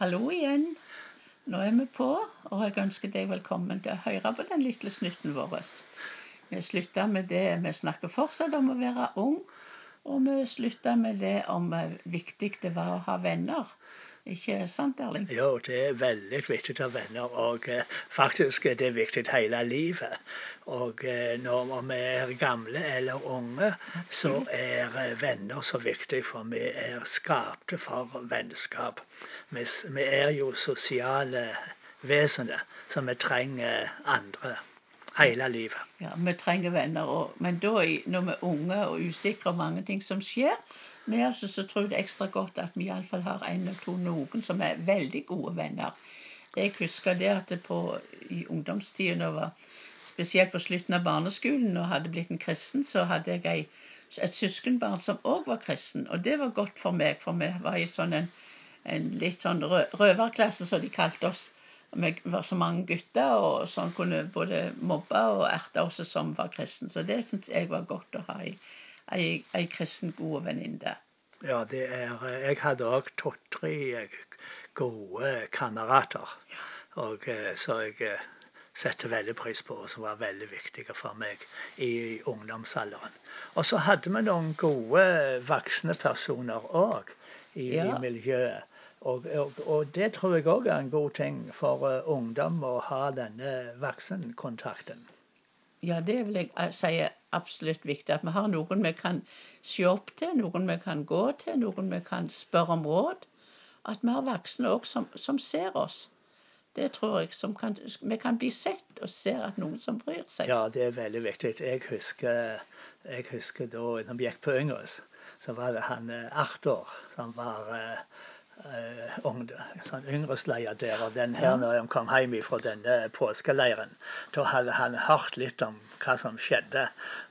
Hallo igjen. Nå er vi på, og jeg ønsker deg velkommen til å høre på den lille snutten vår. Vi slutta med det vi snakker fortsatt om å være ung, og vi slutta med det om hvor viktig det var å ha venner. Ikke sant, Erling? Jo, det er veldig viktig å ha venner, og eh, faktisk er det viktig hele livet. Og eh, når vi er gamle eller unge, så er eh, venner så viktig, for vi er skapte for vennskap. Vi, vi er jo sosiale vesener, så vi trenger andre hele livet. Ja, vi trenger venner òg. Men da, når vi er unge og usikre og mange ting som skjer, med oss, så tror jeg det er ekstra godt at vi iallfall har en eller to noen som er veldig gode venner. Jeg husker det at det på, i ungdomstida, spesielt på slutten av barneskolen, og hadde blitt en kristen, så hadde jeg ei, et søskenbarn som òg var kristen. Og det var godt for meg, for vi var i sånn en, en litt sånn røverklasse, som de kalte oss. Vi var så mange gutter, og sånn kunne både mobbe og erte oss som var kristen. Så det syns jeg var godt å ha ei, ei, ei kristen god venninne. Ja, det er Jeg hadde òg to-tre gode kamerater. Og eh, så jeg eh, setter veldig pris på, og som var veldig viktige for meg i ungdomsalderen. Og så hadde vi noen gode voksne personer òg i, ja. i, miljøet. Og, og, og, det tror jeg òg er en god ting for uh, ungdom å ha denne voksenkontakten. Ja, det vil jeg si er absolutt viktig. At vi har noen vi kan se opp til, noen vi kan gå til, noen vi kan spørre om råd. At vi har voksne òg som, som, ser oss. Det tror jeg som kan, Vi kan bli sett og ser at noen som bryr seg. Ja, det er veldig viktig. Jeg husker, jeg husker da når vi gikk på Yngres, så var det han eh, Arthur som var eh, sånn yngresleier der. Og den her, når han kom hjem fra denne påskeleiren, da hadde han hørt litt om hva som skjedde.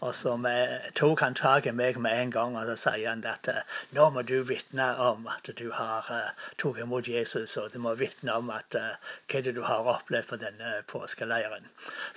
Og så med, tok han tak i meg med en gang, og så sier han at uh, nå må du vitne om at du har uh, tatt imot Jesus, og du må vitne om at, uh, hva det du har opplevd på denne påskeleiren.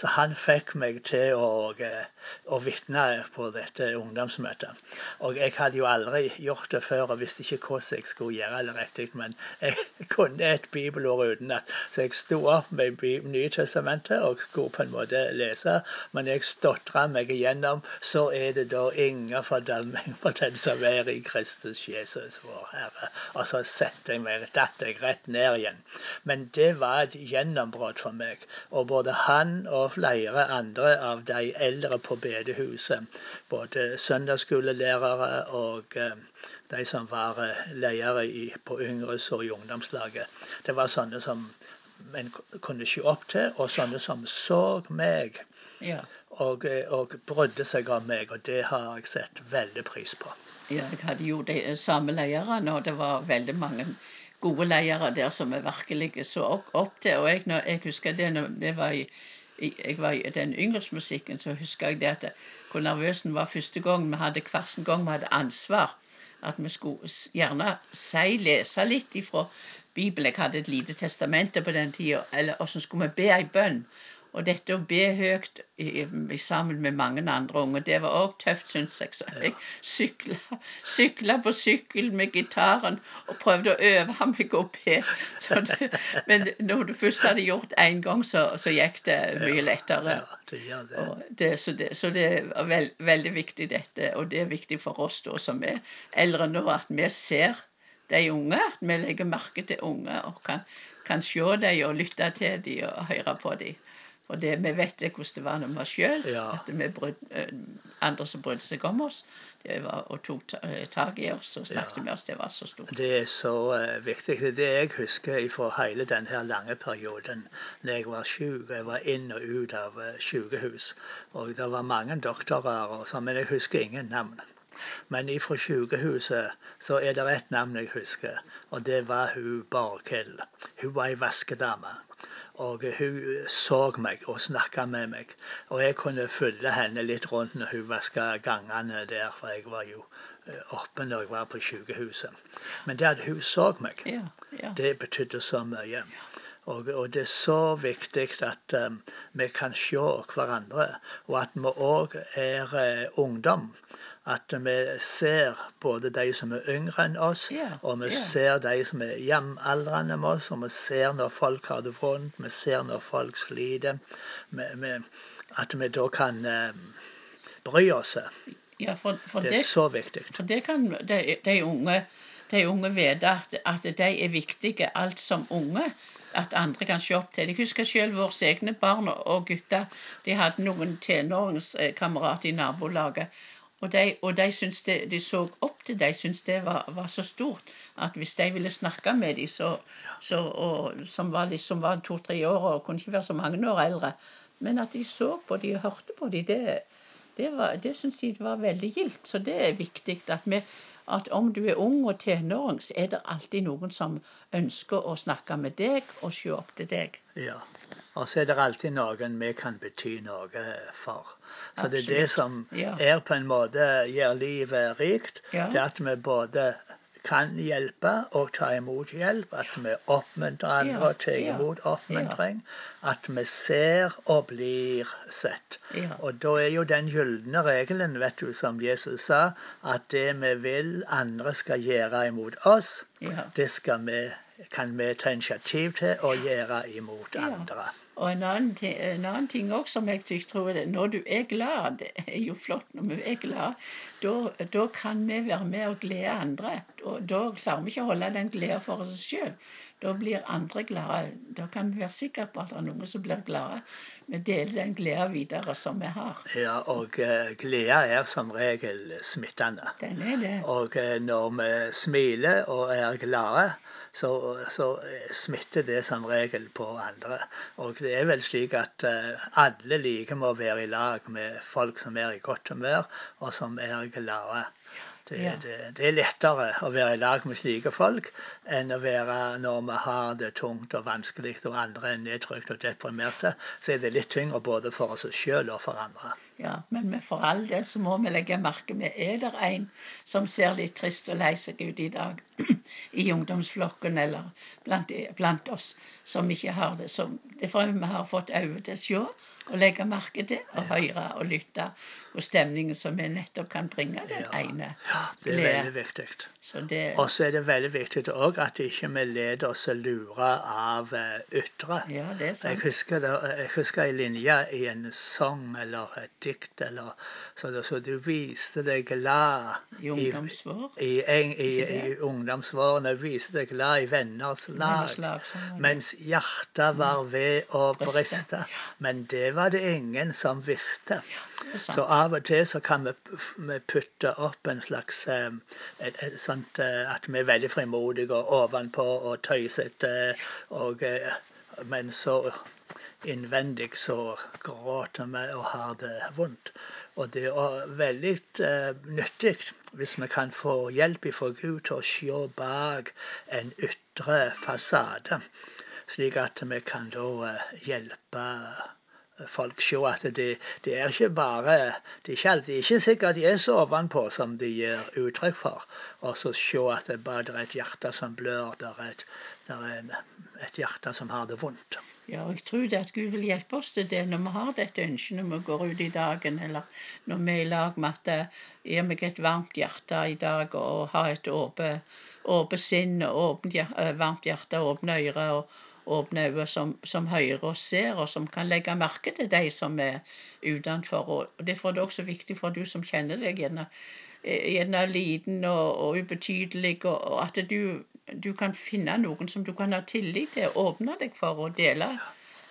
Så han fikk meg til å, å vitne på dette ungdomsmøtet. Og jeg hadde jo aldri gjort det før og visste ikke hvordan jeg skulle gjøre det rett riktig, men jeg kunne et bibelord utenat. Så jeg sto opp med Nye testamentet og skulle på en måte lese. Men jeg stotra meg igjennom, så er det da ingen fordømming for den som er i Kristus Jesus, vår Herre. Og så setter jeg meg, datt jeg rett ned igjen. Men det var et gjennombrudd for meg. Og både han og flere andre av de eldre på bedehuset, både søndagsskolelærere og eh, de som var ledere i, på Yngres og i ungdomslaget. Det var sånne som en kunne se opp til, og sånne som så meg. Ja. Og, eh, og, brydde seg om meg, og det har jeg sett veldig pris på. Ja, jeg hadde jo de samme lederne, og det var veldig mange gode ledere der som vi virkelig så opp til. Og jeg, når, jeg husker det når vi var i jeg var i den yngresmusikken, så husker jeg det at hvor nervøs en var første gang vi hadde hver gang vi hadde ansvar at vi skulle gjerne si, lese litt ifra Bibelen. Jeg hadde et lite testamente på den tida. Og så skulle vi be ei bønn. Og dette å be høyt i, i, sammen med mange andre unge, det var òg tøft, syns jeg. Så jeg sykla, sykla på sykkel med gitaren og prøvde å øve meg å be. Det, men når du først hadde gjort én gang, så, så, gikk det mye lettere. Ja, det gjør det. det så, det, så det er veld, veldig viktig, dette. Og det er viktig for oss da, som er eldre nå, at vi ser de unge. At vi legger merke til unge og kan, kan se dem og lytte til dem og høre på dem. Og det, vi vet det hvordan det var når vi var sjøl. Ja. andre som brydde seg om oss det var, og tok eh, tak i oss og snakket ja. med oss. Det var så stort. Det er så uh, viktig. Det er det jeg husker fra hele denne lange perioden når jeg var syk. Jeg var inn og ut av uh, sykehus. Og det var mange doktorer, og så, men jeg husker ingen navn. Men ifra sykehuset så er det ett navn jeg husker, og det var hun Borghild. Hun var ei vaskedame. Og hun så meg og snakka med meg. Og jeg kunne følge henne litt rundt når hun vaska gangene der, for jeg var jo eh, oppe når jeg var på sykehuset. Men det at hun så meg, ja, ja. det betydde så mye. Og, og, det er så viktig at um, vi kan se hverandre, og at vi òg er uh, ungdom. At vi ser både de som er yngre enn oss, yeah, og vi yeah. ser de som er jevnaldrende med oss, og vi ser når folk har det vondt, vi ser når folk sliter. Vi, vi, at vi da kan eh, bry oss. Ja, for, for Det det, er så viktig. for det kan de, de, unge, de unge vite at, at de er viktige alt som unge. At andre kan se opp til. Jeg husker selv våre egne barn og gutter. De hadde noen tenåringskamerater i nabolaget. Og de, og de, det, de så opp til De syntes det var, var så stort at hvis de ville snakke med dem så, så, og, som var, liksom var to-tre år og kunne ikke være så mange år eldre, men at de så på dem og hørte på dem, det, det, det syns de var veldig gildt. Så det er viktig at, vi, at om du er ung og tenåring, så er det alltid noen som ønsker å snakke med deg og se opp til deg. Ja. Og så er det alltid noen vi kan bety noe for. Så det er det som Ja. er på en måte gjør livet rikt. Ja. Det at vi både kan hjelpe og ta imot hjelp. At vi oppmuntrer andre og tar imot oppmuntring. At vi ser og blir sett. Og da er jo den gylne regelen, vet du, som Jesus sa, at det vi vil andre skal gjøre imot oss, det skal vi, kan vi ta initiativ til å gjøre imot Ja. andre. Og en annen ting, en annen ting også som jeg tror det, Når du er glad, det er jo flott når vi er glad, da, kan vi være med og glede andre. Da klarer vi ikke å holde den gleden for oss sjøl. Da blir andre glade. Da kan vi være sikre på at det er noen som blir glade. Vi deler den gleden videre som vi har. Ja, og eh, glede er som regel smittende. Den er det. Og eh, når vi smiler og er glade, så, så smitter det som regel på andre. Og det er vel slik at eh, alle liker med å være i lag med folk som er i godt humør, og som er glade. Det, Ja. det, det er lettere å være i lag med slike folk enn å være når vi har det tungt og vanskelig og andre er nedtrykt og deprimerte. Så er det litt tyngre både for oss sjøl og for andre. Ja, men for all del så må vi legge merke med er det en som ser litt trist og lei seg ut i dag i ungdomsflokken eller blant, blant oss som ikke har det. Så det får vi har fått øye til å se og legge merke til og høre og lytte og stemningen som vi nettopp kan bringe den Ja. ene. Det er veldig viktig. Så det Og så er det veldig viktig òg at ikke vi lar oss lure av eh, ytre. Ja, det er Jeg husker, det, jeg husker en linje i en sang eller et dikt eller så, så du viste deg glad I ungdomsvår. i, en, i, i ungdomsvårene. Viste deg glad i venners lag. Venners lag, sånn. Mens hjertet var ved å Briste. Men det var det ingen som visste. Så av og til så kan vi, vi putte opp en slags et, et, et sånt, eh, At vi er veldig frimodige og ovenpå og tøysete. Og, eh, men så innvendig så gråter vi og har det vondt. Og det er veldig eh, nyttig hvis vi kan få hjelp fra Gud til å se bak en ytre fasade. Slik at vi kan da eh, hjelpe folk se at det, det er ikke bare Det er ikke, alltid, ikke sikkert de er så ovenpå som de gir uttrykk for. Og så se at det bare er et hjerte som blør, det er et, det er en, et hjerte som har det vondt. Ja, og jeg tror det at Gud vil hjelpe oss til det når vi har dette ønsket når vi går ut i dagen, eller når vi er i lag med at eh, gir meg et varmt hjerte i dag og har et åpent sinn åpent, eh, varmt hjerte og åpne ører og åpne øyne som, som hører og ser, og som kan legge merke til de som er utenfor. Og Derfor er det også viktig for du som kjenner deg gjerne, eh, gjerne liten og, og ubetydelig, og, og at du, du kan finne noen som du kan ha tillit til, og åpne deg for å dele,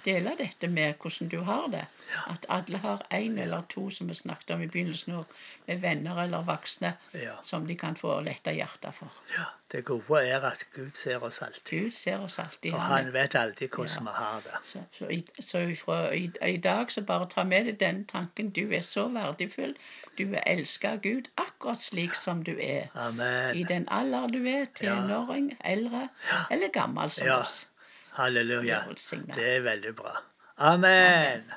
dele dette med hvordan du har det. At alle har én eller to, som vi snakket om i begynnelsen, og med venner eller voksne Ja. som de kan få lette hjertet for. Ja, det gode er at Gud ser oss alltid. Gud ser oss alltid. Og Han vet alltid Ja. hvordan vi har det. Så, så, i, så ifra, i, i dag så bare ta med deg den tanken. Du er så verdifull. Du er elska av Gud akkurat slik som du er. I den alder du er, tenåring, eldre eller gammel som Ja. oss. Halleluja. Det er veldig bra. Amen.